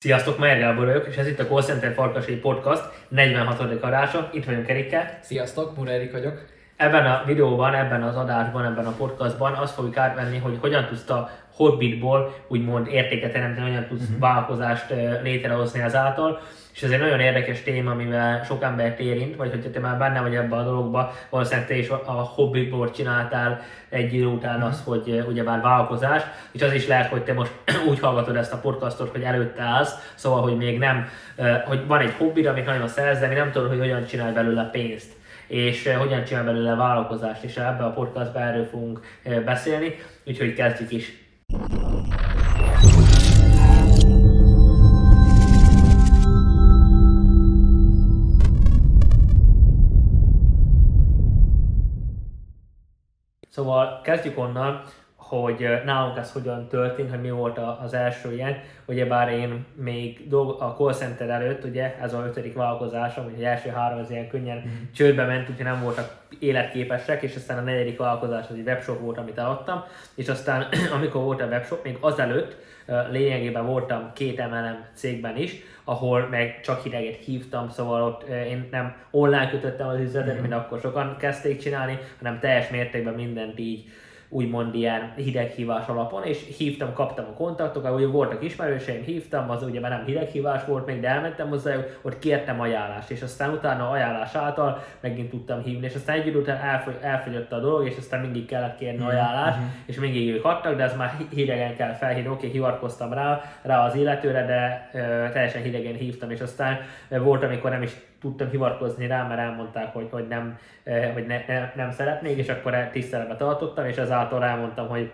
Sziasztok, Gábor vagyok, és ez itt a Call Center Farkasai Podcast 46. adása. Itt vagyunk Erikkel. Sziasztok, Mura Erik vagyok. Ebben a videóban, ebben az adásban, ebben a podcastban azt fogjuk átvenni, hogy hogyan tudsz a Hobbitból úgymond értéket teremteni, hogyan tudsz uh-huh. vállalkozást létrehozni ezáltal. És ez egy nagyon érdekes téma, amivel sok embert érint, vagy hogyha te már benne vagy ebben a dologba, valószínűleg te is a Hobbitból csináltál egy idő után az, hogy ugyebár vállalkozás, és az is lehet, hogy te most úgy hallgatod ezt a podcastot, hogy előtte állsz, szóval, hogy még nem, hogy van egy hobbi, amit nagyon szeretsz, de nem tudod, hogy hogyan csinálj belőle pénzt és hogyan csinál belőle vállalkozást, és ebbe a podcastban erről fogunk beszélni, úgyhogy kezdjük is. Szóval kezdjük onnan, hogy nálunk ez hogyan történt, hogy mi volt az első ilyen. bár én még dolg, a call center előtt, ugye ez a ötödik vállalkozásom, hogy az első három az ilyen könnyen mm. csődbe ment, úgyhogy nem voltak életképesek, és aztán a negyedik vállalkozás az egy webshop volt, amit eladtam, és aztán amikor volt a webshop, még azelőtt lényegében voltam két MLM cégben is, ahol meg csak hideget hívtam, szóval ott én nem online kötöttem az üzletet, mm. mint akkor sokan kezdték csinálni, hanem teljes mértékben mindent így úgymond ilyen hideghívás alapon, és hívtam, kaptam a kontaktokat, ugye voltak ismerőseim, hívtam, az ugye már nem hideghívás volt még, de elmentem hozzájuk, ott kértem ajánlást, és aztán utána ajánlás által megint tudtam hívni, és aztán egy idő után elfogy, elfogyott a dolog, és aztán mindig kellett kérni mm-hmm. ajánlást, mm-hmm. és mindig ők adtak, de ez már hidegen kell felhívni, oké, hivatkoztam rá, rá az illetőre, de ö, teljesen hidegen hívtam, és aztán ö, volt, amikor nem is tudtam hivatkozni rá, mert elmondták, hogy, hogy, nem, eh, hogy ne, ne, nem szeretnék, és akkor tiszteletbe tartottam, és ezáltal elmondtam, hogy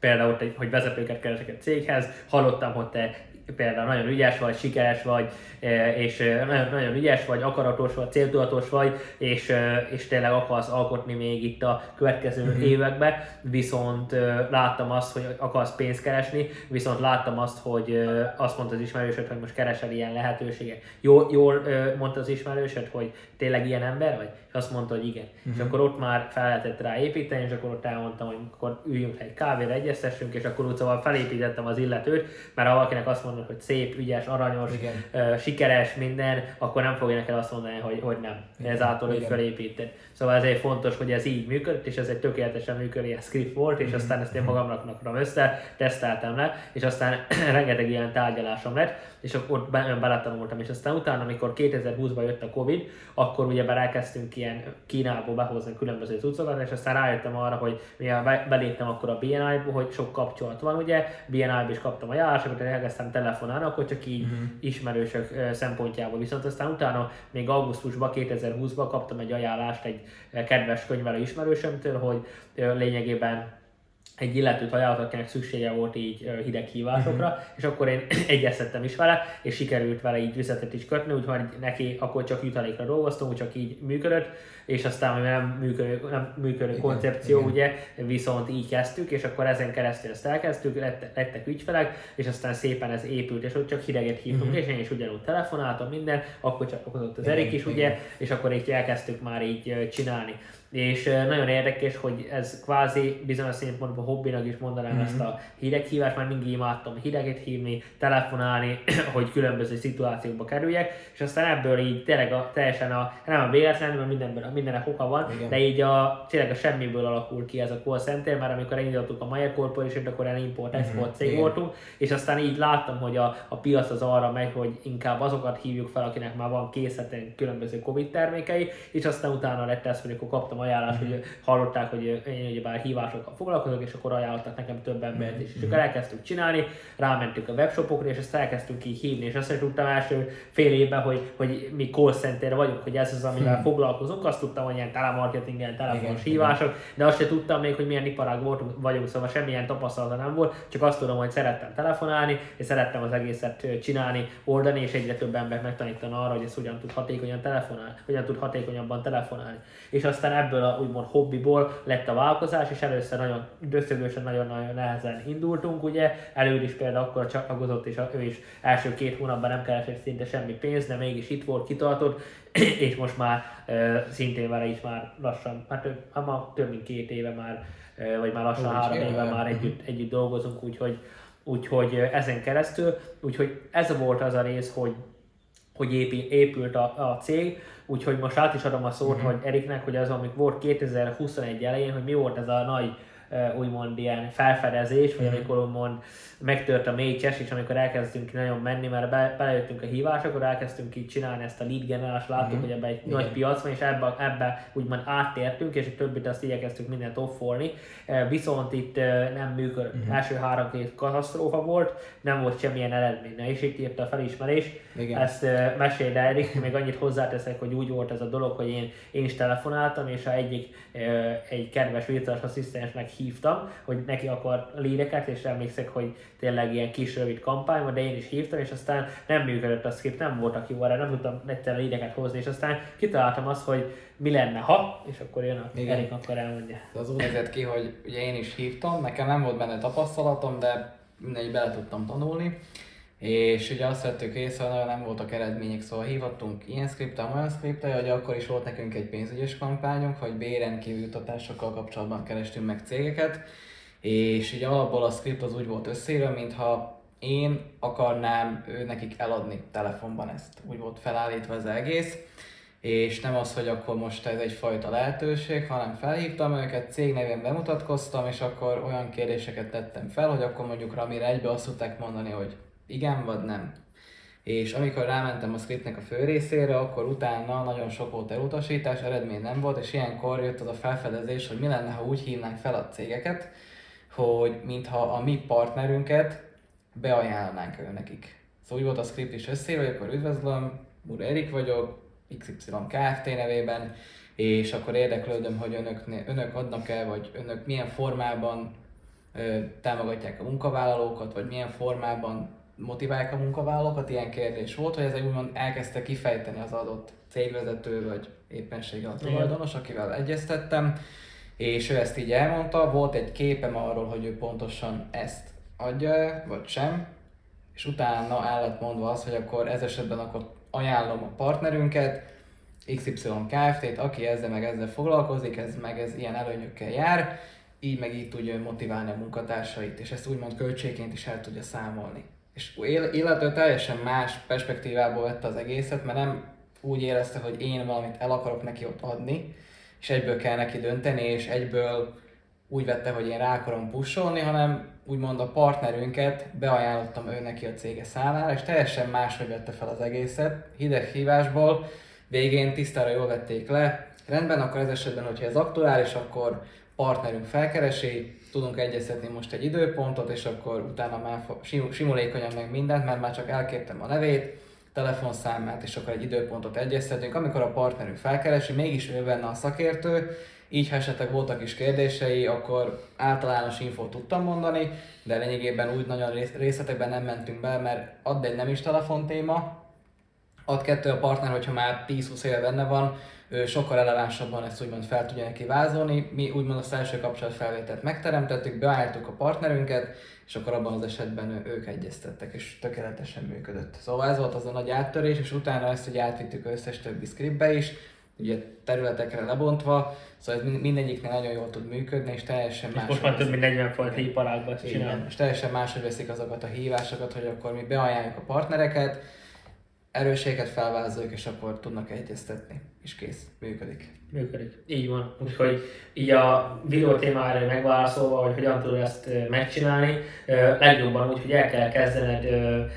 például, hogy vezetőket keresek egy céghez, hallottam, hogy te például nagyon ügyes vagy, sikeres vagy, e, és e, nagyon, nagyon ügyes vagy, akaratos vagy, céltudatos vagy, és, e, és tényleg akarsz alkotni még itt a következő mm-hmm. években, viszont láttam azt, hogy akarsz pénzt keresni, viszont láttam azt, hogy azt mondta az ismerősöd, hogy most keresel ilyen lehetőséget. Jól, jól mondta az ismerősöd, hogy tényleg ilyen ember vagy? És azt mondta, hogy igen. Mm-hmm. És akkor ott már fel lehetett rá építeni, és akkor ott elmondtam, hogy akkor üljünk egy kávéra, egyeztessünk, és akkor úgy szóval felépítettem az illetőt, mert ha valakinek azt mondom, mondod, hogy szép, ügyes, aranyos, uh, sikeres, minden, akkor nem fogja neked azt mondani, hogy, hogy nem. Igen. Ezáltal, hogy felépíted. Szóval ezért fontos, hogy ez így működött, és ez egy tökéletesen működő script volt, és mm. aztán ezt én magamnak raktam össze, teszteltem le, és aztán rengeteg ilyen tárgyalásom lett, és akkor ott beletanultam, és aztán utána, amikor 2020-ban jött a Covid, akkor ugye elkezdtünk ilyen Kínából behozni különböző cuccokat, és aztán rájöttem arra, hogy mivel beléptem akkor a BNI-ba, hogy sok kapcsolat van, ugye, BNI-ba is kaptam a járásokat, elkezdtem telefonálni, akkor csak így uh-huh. ismerősök szempontjából. Viszont aztán utána még augusztusban, 2020-ban kaptam egy ajánlást egy kedves könyvelő ismerősömtől, hogy lényegében egy illetőt ajánlott, akinek szüksége volt így hideghívásokra, uh-huh. és akkor én egyeztettem is vele, és sikerült vele így üzletet is kötni, úgyhogy neki akkor csak jutalékra dolgoztunk, csak így működött, és aztán nem működő, nem működő igen, koncepció, igen. ugye, viszont így kezdtük, és akkor ezen keresztül ezt elkezdtük, lett, lettek ügyfelek, és aztán szépen ez épült, és ott csak hideget hívtunk, uh-huh. és én is ugyanúgy telefonáltam minden, akkor csak az Erik is, igen. ugye, és akkor így elkezdtük már így csinálni és nagyon érdekes, hogy ez kvázi bizonyos szempontból hobbinak is mondanám mm-hmm. ezt a hideghívást, mert mindig imádtam hideget hívni, telefonálni, hogy különböző szituációkba kerüljek, és aztán ebből így tényleg a, teljesen a, nem a véletlen, mert mindenben, mindennek oka van, Igen. de így a, tényleg a semmiből alakul ki ez a call center, mert amikor elindítottuk a Mayer Corporation, akkor el import-export mm-hmm. cég Igen. voltunk, és aztán így láttam, hogy a, a piac az arra megy, hogy inkább azokat hívjuk fel, akinek már van készleten különböző Covid termékei, és aztán utána lett ez, hogy akkor kaptam kaptam ajánlást, hogy hallották, hogy én ugye bár hívásokkal foglalkozok, és akkor ajánlottak nekem több embert is. És akkor elkezdtük csinálni, rámentünk a webshopokra, és ezt elkezdtünk így hívni, és azt is tudtam első fél évben, hogy, hogy mi call center vagyunk, hogy ez az, amivel hmm. foglalkozunk, azt tudtam, hogy ilyen telemarketing, ilyen telefonos igen, hívások, igen. de azt sem tudtam még, hogy milyen iparág voltunk, vagyunk, szóval semmilyen tapasztalata nem volt, csak azt tudom, hogy szerettem telefonálni, és szerettem az egészet csinálni, oldani, és egyre több embert megtanítani arra, hogy ez hogyan tud hatékonyan telefonálni, hogyan tud hatékonyabban telefonálni. És aztán ebből a úgymond hobbiból lett a vállalkozás, és először nagyon döszögősen, nagyon-nagyon nehezen indultunk, ugye, előtt is például akkor csatlakozott, és ő is első két hónapban nem keresett szinte semmi pénzt, de mégis itt volt, kitartott, és most már szintén vele is már lassan, hát több, hát több mint két éve már, vagy már lassan három éve már együtt, együtt dolgozunk, úgyhogy úgyhogy ezen keresztül, úgyhogy ez volt az a rész, hogy hogy épült a, a cég, úgyhogy most át is adom a szót, mm-hmm. hogy Eriknek, hogy az, amik volt 2021 elején, hogy mi volt ez a nagy úgymond ilyen felfedezés, vagy mhm. amikor úgymond megtört a mély cses, és amikor elkezdtünk nagyon menni, mert be, belejöttünk a hívásokra, elkezdtünk így csinálni ezt a lead generálást, láttuk, mm. hogy ebbe egy Igen. nagy piac van, és ebbe, ebbe úgymond áttértünk, és a többit azt igyekeztünk mindent offolni. Viszont itt nem működött. Mm. Első három két katasztrófa volt, nem volt semmilyen eredmény. Na, és itt írt a felismerés. Igen. Ezt meséld el, még annyit hozzáteszek, hogy úgy volt ez a dolog, hogy én, én is telefonáltam, és a egyik egy kedves virtuális asszisztensnek hívtam, hogy neki akar líreket, és emlékszek, hogy tényleg ilyen kis rövid kampány de én is hívtam, és aztán nem működött a script, nem voltak jó arra, nem tudtam egyszerűen líreket hozni, és aztán kitaláltam azt, hogy mi lenne, ha, és akkor jön a Igen. Erik, akkor elmondja. Az úgy nézett ki, hogy ugye én is hívtam, nekem nem volt benne tapasztalatom, de mindegy bele tudtam tanulni. És ugye azt vettük észre, hogy nagyon nem voltak eredmények, szóval hívottunk ilyen skriptem, olyan skriptel, hogy akkor is volt nekünk egy pénzügyes kampányunk, hogy béren kívül jutatásokkal kapcsolatban kerestünk meg cégeket, és ugye alapból a script az úgy volt összeírva, mintha én akarnám ő nekik eladni telefonban ezt. Úgy volt felállítva az egész, és nem az, hogy akkor most ez egyfajta lehetőség, hanem felhívtam őket, cég nevén bemutatkoztam, és akkor olyan kérdéseket tettem fel, hogy akkor mondjuk Ramire egybe azt tudták mondani, hogy igen vagy nem. És amikor rámentem a scriptnek a fő részére, akkor utána nagyon sok volt elutasítás, eredmény nem volt, és ilyenkor jött az a felfedezés, hogy mi lenne, ha úgy hívnánk fel a cégeket, hogy mintha a mi partnerünket beajánlnánk ő nekik. Szóval úgy volt a script is összeírva, hogy akkor üdvözlöm, Mura Erik vagyok, XY Kft. nevében, és akkor érdeklődöm, hogy önök, önök adnak-e, vagy önök milyen formában ö, támogatják a munkavállalókat, vagy milyen formában motiválják a munkavállalókat, ilyen kérdés volt, hogy ez úgymond elkezdte kifejteni az adott cégvezető, vagy éppenséggel a tulajdonos, akivel egyeztettem, és ő ezt így elmondta, volt egy képem arról, hogy ő pontosan ezt adja vagy sem, és utána el lett mondva az, hogy akkor ez esetben akkor ajánlom a partnerünket, XY Kft-t, aki ezzel meg ezzel foglalkozik, ez meg ez ilyen előnyökkel jár, így meg így tudja motiválni a munkatársait, és ezt úgymond költségként is el tudja számolni. És illetve teljesen más perspektívából vette az egészet, mert nem úgy érezte, hogy én valamit el akarok neki ott adni, és egyből kell neki dönteni, és egyből úgy vette, hogy én rá akarom pusolni, hanem úgymond a partnerünket beajánlottam ő neki a cége számára, és teljesen máshogy vette fel az egészet, hideg hívásból, végén tisztára jól vették le, rendben, akkor ez esetben, hogyha ez aktuális, akkor partnerünk felkeresi, tudunk egyeztetni most egy időpontot, és akkor utána már simulékonyan meg mindent, mert már csak elkértem a nevét, telefonszámát, és akkor egy időpontot egyeztetünk, amikor a partnerünk felkeresi, mégis ő benne a szakértő, így ha esetleg voltak is kérdései, akkor általános infót tudtam mondani, de lényegében úgy nagyon részletekben nem mentünk be, mert add egy nem is telefon téma, ad kettő a partner, hogyha már 10-20 éve benne van, ő sokkal relevánsabban ezt úgymond fel tudja neki vázolni. Mi úgymond a első kapcsolatfelvételt megteremtettük, beálltuk a partnerünket, és akkor abban az esetben ők egyeztettek, és tökéletesen működött. Szóval ez volt az a nagy áttörés, és utána ezt ugye átvittük összes többi scriptbe is, ugye területekre lebontva, szóval ez mindegyiknél nagyon jól tud működni, és teljesen más. Most már több mint 40 fajta iparágban csinálni. És teljesen máshogy veszik azokat a hívásokat, hogy akkor mi beajánljuk a partnereket, erőséget felvázoljuk, és akkor tudnak egyeztetni, és kész, működik. Működik. Így van. Úgyhogy így a videó témára megválaszolva, hogy hogyan tudod ezt megcsinálni, legjobban úgy, hogy el kell kezdened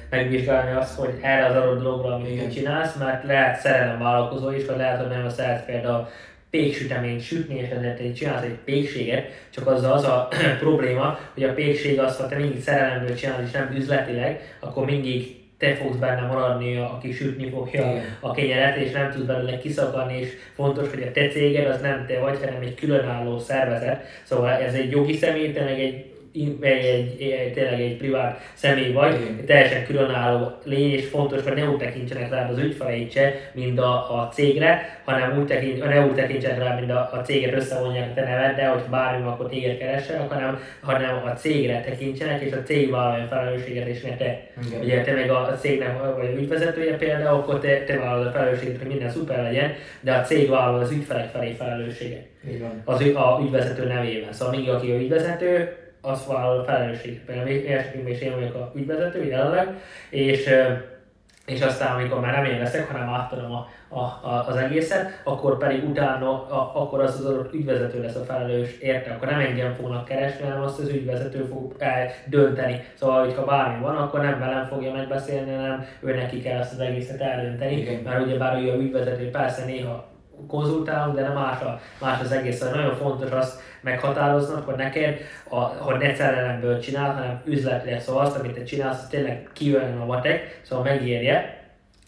megvizsgálni azt, hogy erre az adott dologra, amit Igen. csinálsz, mert lehet szerelem vállalkozó is, vagy lehet, hogy nem szeret például péksüteményt sütni, és ezért csinálsz egy pékséget, csak az az a probléma, hogy a pékség azt, ha te mindig szerelemből csinálod, és nem üzletileg, akkor mindig te fogsz benne maradni, aki sütni fogja Igen. a kenyeret, és nem tudsz belőle kiszakadni, és fontos, hogy a te céged az nem te vagy, hanem egy különálló szervezet. Szóval ez egy jogi személy, tényleg egy egy, egy, egy, tényleg egy privát személy vagy, egy teljesen különálló lény, és fontos, hogy ne úgy tekintsenek rá az ügyfeleit se, mint a, a cégre, hanem úgy tekint, ne úgy tekintsenek rá, mint a, a céget összevonják te neved, de hogy bármi, akkor téged keresel, hanem, hanem a cégre tekintsenek, és a cég vállalja felelősséget, és ne te. Igen. Ugye te meg a cégnek vagy ügyvezetője például, akkor te, te vállalod a felelősséget, hogy minden szuper legyen, de a cég vállal az ügyfelek felé felelősséget. Az a ügyvezető nevében. Szóval még aki a ügyvezető, az vállal a felelősség. Például esetünkben is én vagyok a ügyvezető jelenleg, és és aztán amikor már nem én leszek, hanem átadom a, a, a, az egészet, akkor pedig utána, a, akkor az az adott ügyvezető lesz a felelős érte, akkor nem engem fognak keresni, hanem azt az ügyvezető fog dönteni. Szóval, hogyha bármi van, akkor nem velem fogja megbeszélni, hanem ő neki kell azt az egészet eldönteni, Igen. mert ugyebár ő a ügyvezető, persze néha konzultálunk, de nem más, a, más az egész. Szóval nagyon fontos azt meghatároznak, hogy neked, a, hogy ne szerelemből csinál, hanem üzletileg. Szóval azt, amit te csinálsz, az tényleg kijön a matek, szóval megérje,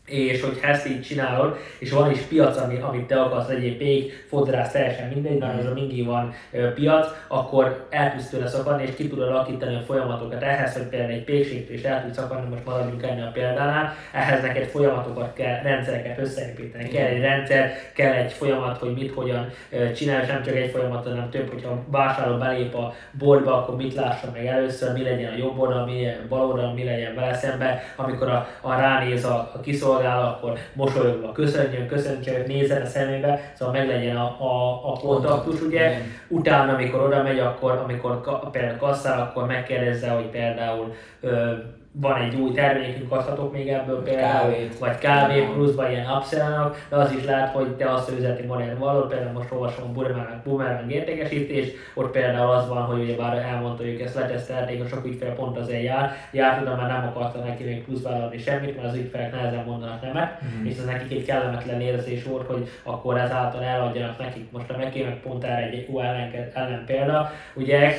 és hogy ezt így csinálod, és van is piac, ami, amit te akarsz, egy pék, fodrász, teljesen mindegy, mert ez a mindig van piac, akkor el tudsz tőle szakadni, és ki tudod alakítani a folyamatokat. Ehhez, hogy például egy pékségtől el tudsz szakadni, most maradjunk ennél a példánál, ehhez neked folyamatokat kell, rendszereket összeépíteni. Kell egy rendszer, kell egy folyamat, hogy mit, hogyan csinálj, és nem csak egy folyamat, hanem több, hogyha vásárló belép a boltba, akkor mit lásson meg először, mi legyen a jobb oldal, mi legyen a bal oldal, mi legyen vele szembe, amikor a, a ránéz a, a kiszolgáló szolgál, akkor mosolyogva köszönjön, köszöntjön, nézzen a szemébe, szóval meglegyen a, a, a kontaktus, ugye. Utána, amikor oda megy, akkor, amikor ka, például kasszál, akkor megkérdezze, hogy például ö, van egy új termékünk, adhatok még ebből például, Kávét. vagy kávé pluszban ilyen upsell de az is lehet, hogy te azt üzleti modell való, például most olvasom a Boomerang, Boomerang értékesítés, ott például az van, hogy ugye bár elmondta, hogy ezt letesztelték, a sok ügyfél pont azért jár, járt oda, már nem akarta neki még plusz vállalni semmit, mert az ügyfelek nehezen mondanak nemet, mm. és ez nekik egy kellemetlen érzés volt, hogy akkor ezáltal eladjanak nekik. Most a meg pont erre egy jó ellen, ellen példa, ugye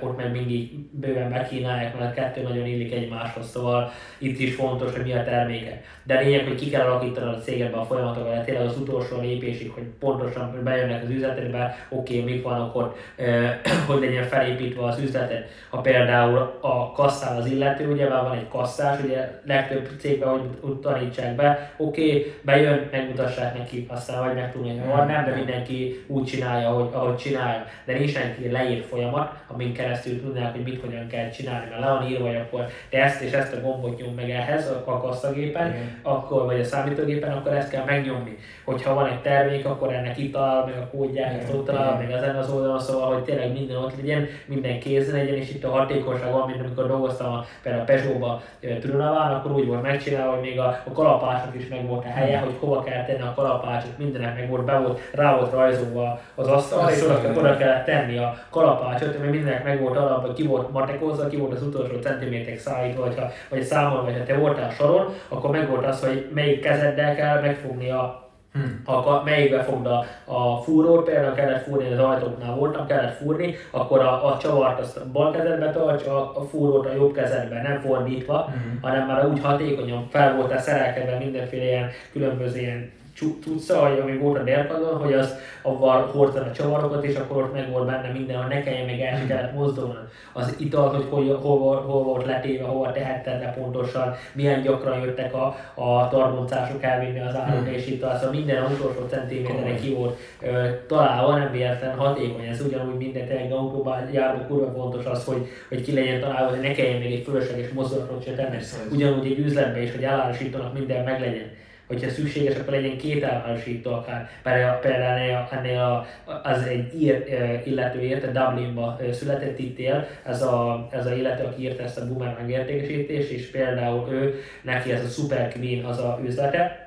ott meg mindig bőven bekínálják, mert a kettő nagyon illik egymáshoz egymáshoz, szóval itt is fontos, hogy mi a terméke. De lényeg, hogy ki kell alakítani a cégedben a folyamatokat, tényleg az utolsó lépésig, hogy pontosan hogy bejönnek az üzletedbe, oké, okay, mik vannak ott, hogy legyen felépítve az üzletet. Ha például a kasszál az illető, ugye már van egy kasszás, ugye legtöbb cégben, hogy tanítsák be, oké, okay, bejön, megmutassák neki, aztán vagy meg tudni, hogy nem, de mindenki úgy csinálja, ahogy, ahogy csinálja. De nincs neki leírt folyamat, amin keresztül tudnák, hogy mit hogyan kell csinálni, mert le van írva, hogy akkor te ezt és ezt a gombot nyom meg ehhez a kasszagépen, akkor, vagy a számítógépen, akkor ezt kell megnyomni. Hogyha van egy termék, akkor ennek itt talál meg a kódját, ezt ott talál meg ezen az oldalon, szóval, hogy tényleg minden ott legyen, minden kézben legyen, és itt a hatékonyság van, mint amikor dolgoztam a, például a Peugeot-ba Trunaván, akkor úgy volt megcsinálva, hogy még a, a kalapásnak is meg volt a helye, hogy hova kell tenni a kalapácsot, mindenek meg volt, be volt, rá volt rajzolva az asztal, és oda, oda kellett tenni a kalapácsot, mert mindenek meg volt alapban, ki volt matekozva, ki volt az utolsó centiméterek szállítva, hogyha, vagy számol, vagy ha te voltál soron, akkor meg volt az, hogy melyik kezeddel kell megfogni a Hmm. Ha melyikbe fogd a, a fúrót, például kellett fúrni, az ajtóknál voltam, kellett fúrni, akkor a, a csavart azt a bal kezedbe tarts, a, a fúrót a jobb kezedbe, nem fordítva, hmm. hanem már úgy hatékonyan fel voltál szerelkedve mindenféle ilyen különböző ilyen cucca, ami volt a délpadon, hogy az avval hordta a csavarokat, és akkor ott meg volt benne minden, hogy ne kelljen még el kellett mozdulni. Az italt, hogy hol, hol, hol, volt letéve, hova tehetted le pontosan, milyen gyakran jöttek a, a tarboncások elvinni az áruk, hmm. és itt szóval minden az utolsó centiméterre ki volt ö, találva, nem véletlen hatékony. Ez ugyanúgy minden tényleg autóban járó kurva fontos az, hogy, hogy ki legyen találva, hogy ne kelljen még egy fölösleges mozdulatot se tenni. Ugyanúgy egy üzletben is, hogy elárusítanak minden meg legyen hogyha szükséges, akkor legyen két általánosító akár. Például ennél, az egy ír, illető érte, Dublinba született itt él, ez a, ez a illető, aki írta ezt a boomerang értékesítést, és például ő, neki ez a Super Queen az a üzlete,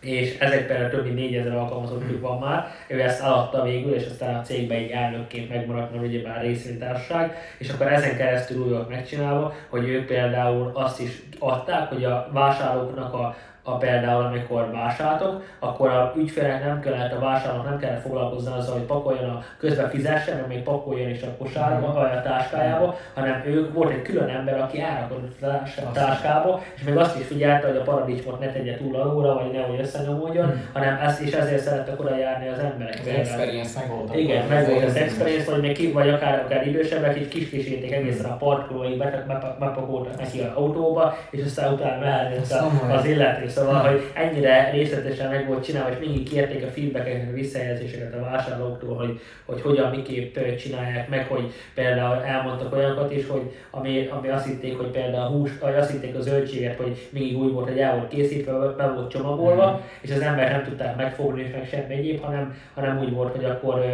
és ezek például több mint 4000 alkalmazottjuk van már, ő ezt eladta végül, és aztán a cégben egy elnökként megmaradt, mert ugyebár részvénytársaság, és akkor ezen keresztül úgy megcsinálva, hogy ők például azt is adták, hogy a vásárlóknak a a például amikor vásároltok, akkor a ügyfélnek nem kellett, a vásárlónak nem kellett foglalkozni azzal, hogy pakoljon a közben fizessen, mert még pakoljon is a kosárba, vagy a táskájába, hanem ő volt egy külön ember, aki elrakott a táskába, és még azt is figyelte, hogy a paradicsmot ne tegye túl alulra, vagy nehogy összenyomódjon, hmm. hanem ezt is ezért szerettek oda járni az emberek. Az experience meg volt. Igen, meg volt az experience, vagy még ki, vagy akár, akár idősebbek, is kis kísérték egészen a parkolóig, bepakoltak neki az autóba, és aztán utána mehetett az illető Szóval, hogy ennyire részletesen meg volt csinálva, és mindig kérték a feedbackeket, a visszajelzéseket a vásárlóktól, hogy, hogy hogyan, miképp csinálják meg, hogy például elmondtak olyanokat is, hogy ami, ami azt hitték, hogy például a hús, vagy azt hitték a zöldséget, hogy mindig úgy volt, hogy el volt készítve, be volt csomagolva, mm. és az ember nem tudták megfogni, és meg semmi egyéb, hanem, hanem úgy volt, hogy akkor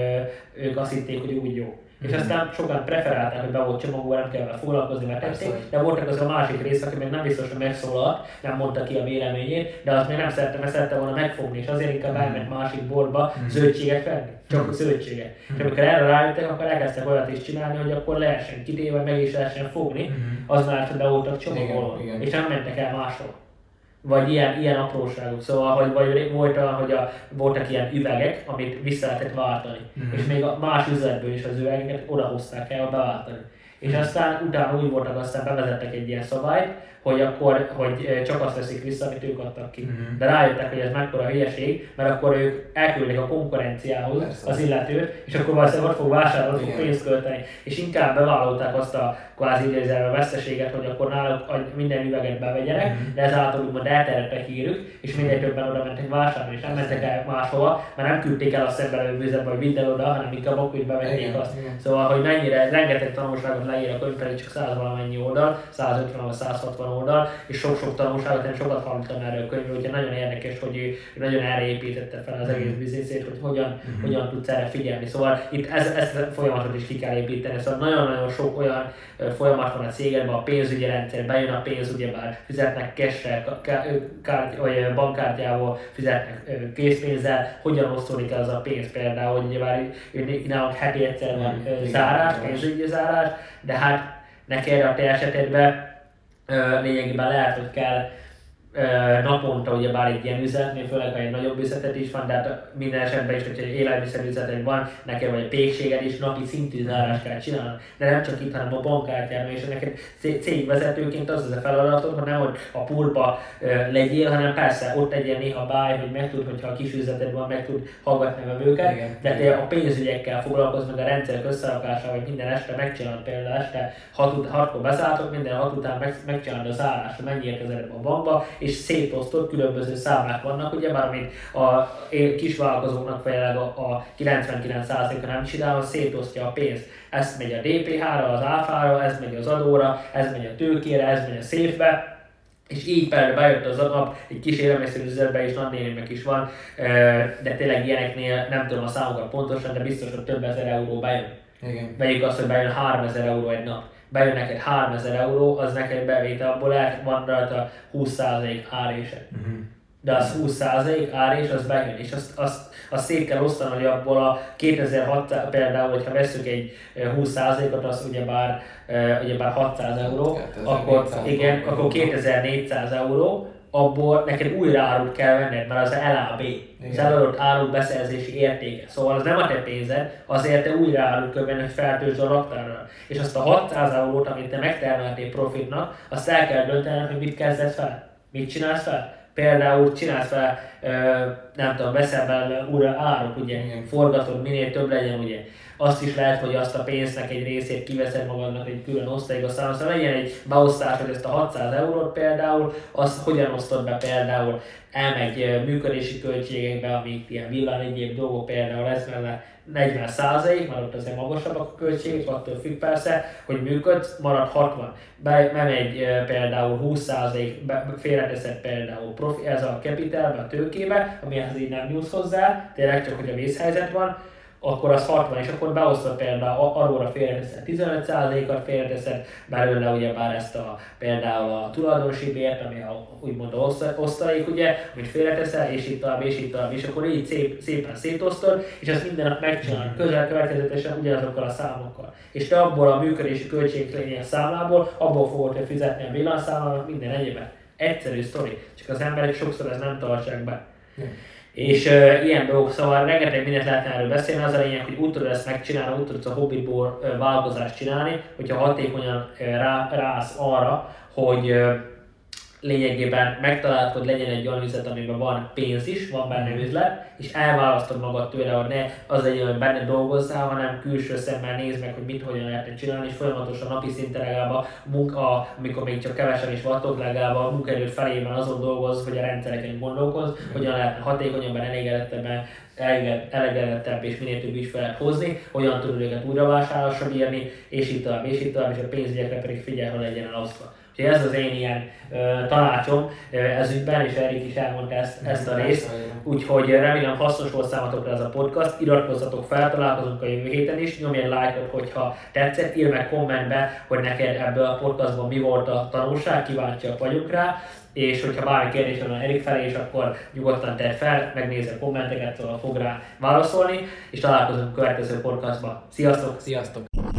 ők azt hitték, hogy úgy jó És aztán sokan preferálták, hogy be volt csomagolva, nem kell vele foglalkozni, mert tették, de voltak az a másik rész, aki még nem biztos, hogy megszólalt, nem mondta ki a véleményét, de azt még nem szerette, mert szerette volna megfogni, és azért inkább elment másik borba zöldséget venni, csak zöldséget. És amikor erre rájöttek, akkor elkezdtek olyat is csinálni, hogy akkor lehessen kitéve, meg is lehessen fogni, az már, hogy be voltak csomagolva, és nem mentek el máshol. Vagy ilyen, ilyen apróságok. Szóval, hogy vagy volt hogy a, voltak ilyen üvegek, amit vissza lehetett váltani. Mhm. És még a más üzletből is az üvegeket odahozták el beváltani. És Mhm. aztán utána úgy voltak, aztán bevezettek egy ilyen szabályt, hogy akkor hogy eh, csak azt veszik vissza, amit ők adtak ki. Mhm. De rájöttek, hogy ez mekkora hülyeség, mert akkor ők elküldik a konkurenciához Persze. az illetőt, és akkor valószínűleg ott fog vásárolni, fog pénzt költeni. És inkább bevállalták azt a kvázi idézelve veszteséget, hogy akkor náluk minden üveget bevegyenek, Mhm. de ezáltal úgymond eltereltek hírük, és minél többen oda mentek vásárolni, és nem mentek el máshova, mert nem küldték el a szembelő üzletbe, hogy vidd el oda, hanem inkább akkor hogy bevették azt. igen. Szóval, hogy mennyire rengeteg tanulságot leír a könyv, pedig csak 100 valamennyi oldal, 150 vagy 160 oldal, és sok-sok tanulságot, én sokat hallottam erről a könyvről, úgyhogy nagyon érdekes, hogy ő nagyon erre építette fel az egész bizniszét, hogy hogyan, hogyan tudsz erre figyelni. Szóval itt ez, ezt a folyamatot is ki kell építeni. Szóval nagyon-nagyon sok olyan folyamat van a cégedben, a pénzügyi rendszer, bejön a pénz, ugyebár fizetnek cash kárty, vagy bankkártyával, fizetnek készpénzzel, hogyan osztódik el az a pénz például, hogy ugyebár nálunk heti egyszer van zárás, pénzügyi zárás, de hát neked a te esetedben lényegében lehet, hogy kell naponta ugye bár egy ilyen üzletnél, főleg ha egy nagyobb üzletet is van, de hát minden esetben is, hogyha egy élelmiszerüzleted van, neked vagy egy pékséged is napi szintű zárást kell csinálni, de nem csak itt, hanem a bankkártyában, és neked cé- cégvezetőként az az a feladatod, hogy nem hogy a pultba ö, legyél, hanem persze ott legyen néha báj, hogy meg tud, hogyha a kis üzleted van, meg tud hallgatni a Igen. de te a pénzügyekkel foglalkozz, meg a rendszerek összerakásával, hogy minden este megcsinálod például este 6 hatkor beszálltok, minden 6 után meg, megcsinálod a hogy mennyi érkezett a bankba, és szétosztott különböző számlák vannak, ugye már amit a kisvállalkozóknak például a, a 99%-a nem csinál, az szétosztja a pénzt. Ez megy a DPH-ra, az áfára, ez megy az adóra, ez megy a tőkére, ez megy a széfbe, és így például bejött az a nap, egy kis élelmiszerüzletbe is nagynénémek is van, de tényleg ilyeneknél nem tudom a számokat pontosan, de biztos, hogy több ezer euró bejön. Igen. Vegyük azt, hogy bejön 3000 euró egy nap. Bejön neked 3000 euró, az neked bevétel, abból lehet, van rajta 20% árésed. Mhm. De az 20% árés, az bejön, és azt, azt, azt szét kell osztani, hogy abból a 2006 például, hogyha veszük egy ö, 20%-ot, az ugyebár, ö, ugyebár 600 euró, 2400 akkor igen, akkor 2400 euró, abból neked újra árut kell venned, mert az LAB, az eladott áru beszerzési értéke. Szóval az nem a te pénzed, azért te újra árut kell venni, hogy feltöltsd a raktárra. És azt a 600 eurót, amit te megtermeltél profitnak, azt el kell döntened, hogy mit kezdesz fel. Mit csinálsz fel? Például csinálsz fel, ö, nem tudom, veszel belőle újra árut, ugye, forgatod, minél több legyen, ugye. Azt is lehet, hogy azt a pénznek egy részét kiveszed magadnak egy külön osztályba számol. Szóval legyen egy beosztás, hogy ezt a 600 eurót például, azt hogyan osztod be például, elmegy működési költségekbe, amik ilyen villany egyéb dolgok például lesz vele 40 százalék, mert ott azért magasabbak a költségek, attól függ persze, hogy működsz, marad 60. Be, ö, például 20 százalék, félreteszed például profi, ez a capitalbe, a tőkébe, amihez így nem nyúlsz hozzá, tényleg csak, hogy a vészhelyzet van, akkor az 60, és akkor beosztod például a- arról félreteszed 15%-at, félreteszed belőle ugyebár ezt a például a tulajdonosi bért, ami a, úgymond a oszt- osztalék, ugye, amit félreteszel, és itt tovább, és itt tovább, és akkor így szép, szépen szétosztod, és ezt minden nap megcsinálod, közel következetesen ugyanazokkal a számokkal. És te abból a működési költséglény számlából, abból fogod fizetni a villanyszámlának minden egyébet. Egyszerű sztori, csak az emberek sokszor ezt nem tartsák be. És uh, ilyen dolgok, szóval rengeteg mindent lehetne erről beszélni, az a lényeg, hogy úgy tudod ezt megcsinálni, úgy tudsz a hobbiból uh, vállalkozást csinálni, hogyha hatékonyan uh, rá, rász arra, hogy uh, lényegében megtalálod, hogy legyen egy olyan üzlet, amiben van pénz is, van benne üzlet, és elválasztod magad tőle, hogy ne az legyen, hogy benne dolgozzál, hanem külső szemmel nézd meg, hogy mit hogyan lehetne csinálni, és folyamatosan napi szinten legalább a munka, amikor még csak kevesen is vattok, legalább a munkaerő felében azon dolgoz, hogy a rendszereken gondolkoz, hogyan lehetne hatékonyabban, elégedettebben, elege- elegedettebb és minél több ügyfelet hozni, hogyan tudod őket újra vásárlásra bírni, és így tovább, és így tovább, és a pénzügyekre pedig figyelj, hogy legyen elosztva. Úgyhogy ez az én ilyen ö, tanácsom ö, ez ügyben, és Erik is elmondta ezt, ezt a részt. Úgyhogy remélem hasznos volt számotokra ez a podcast. Iratkozzatok fel, találkozunk a jövő héten is. Nyomj egy lájkot, hogyha tetszett, írj meg kommentbe, hogy neked ebből a podcastban mi volt a tanulság, kíváncsiak vagyunk rá és hogyha bármi kérdés van Erik felé, és akkor nyugodtan tedd fel, megnézze a kommenteket, szóval fog rá válaszolni, és találkozunk a következő podcastban. Sziasztok! Sziasztok!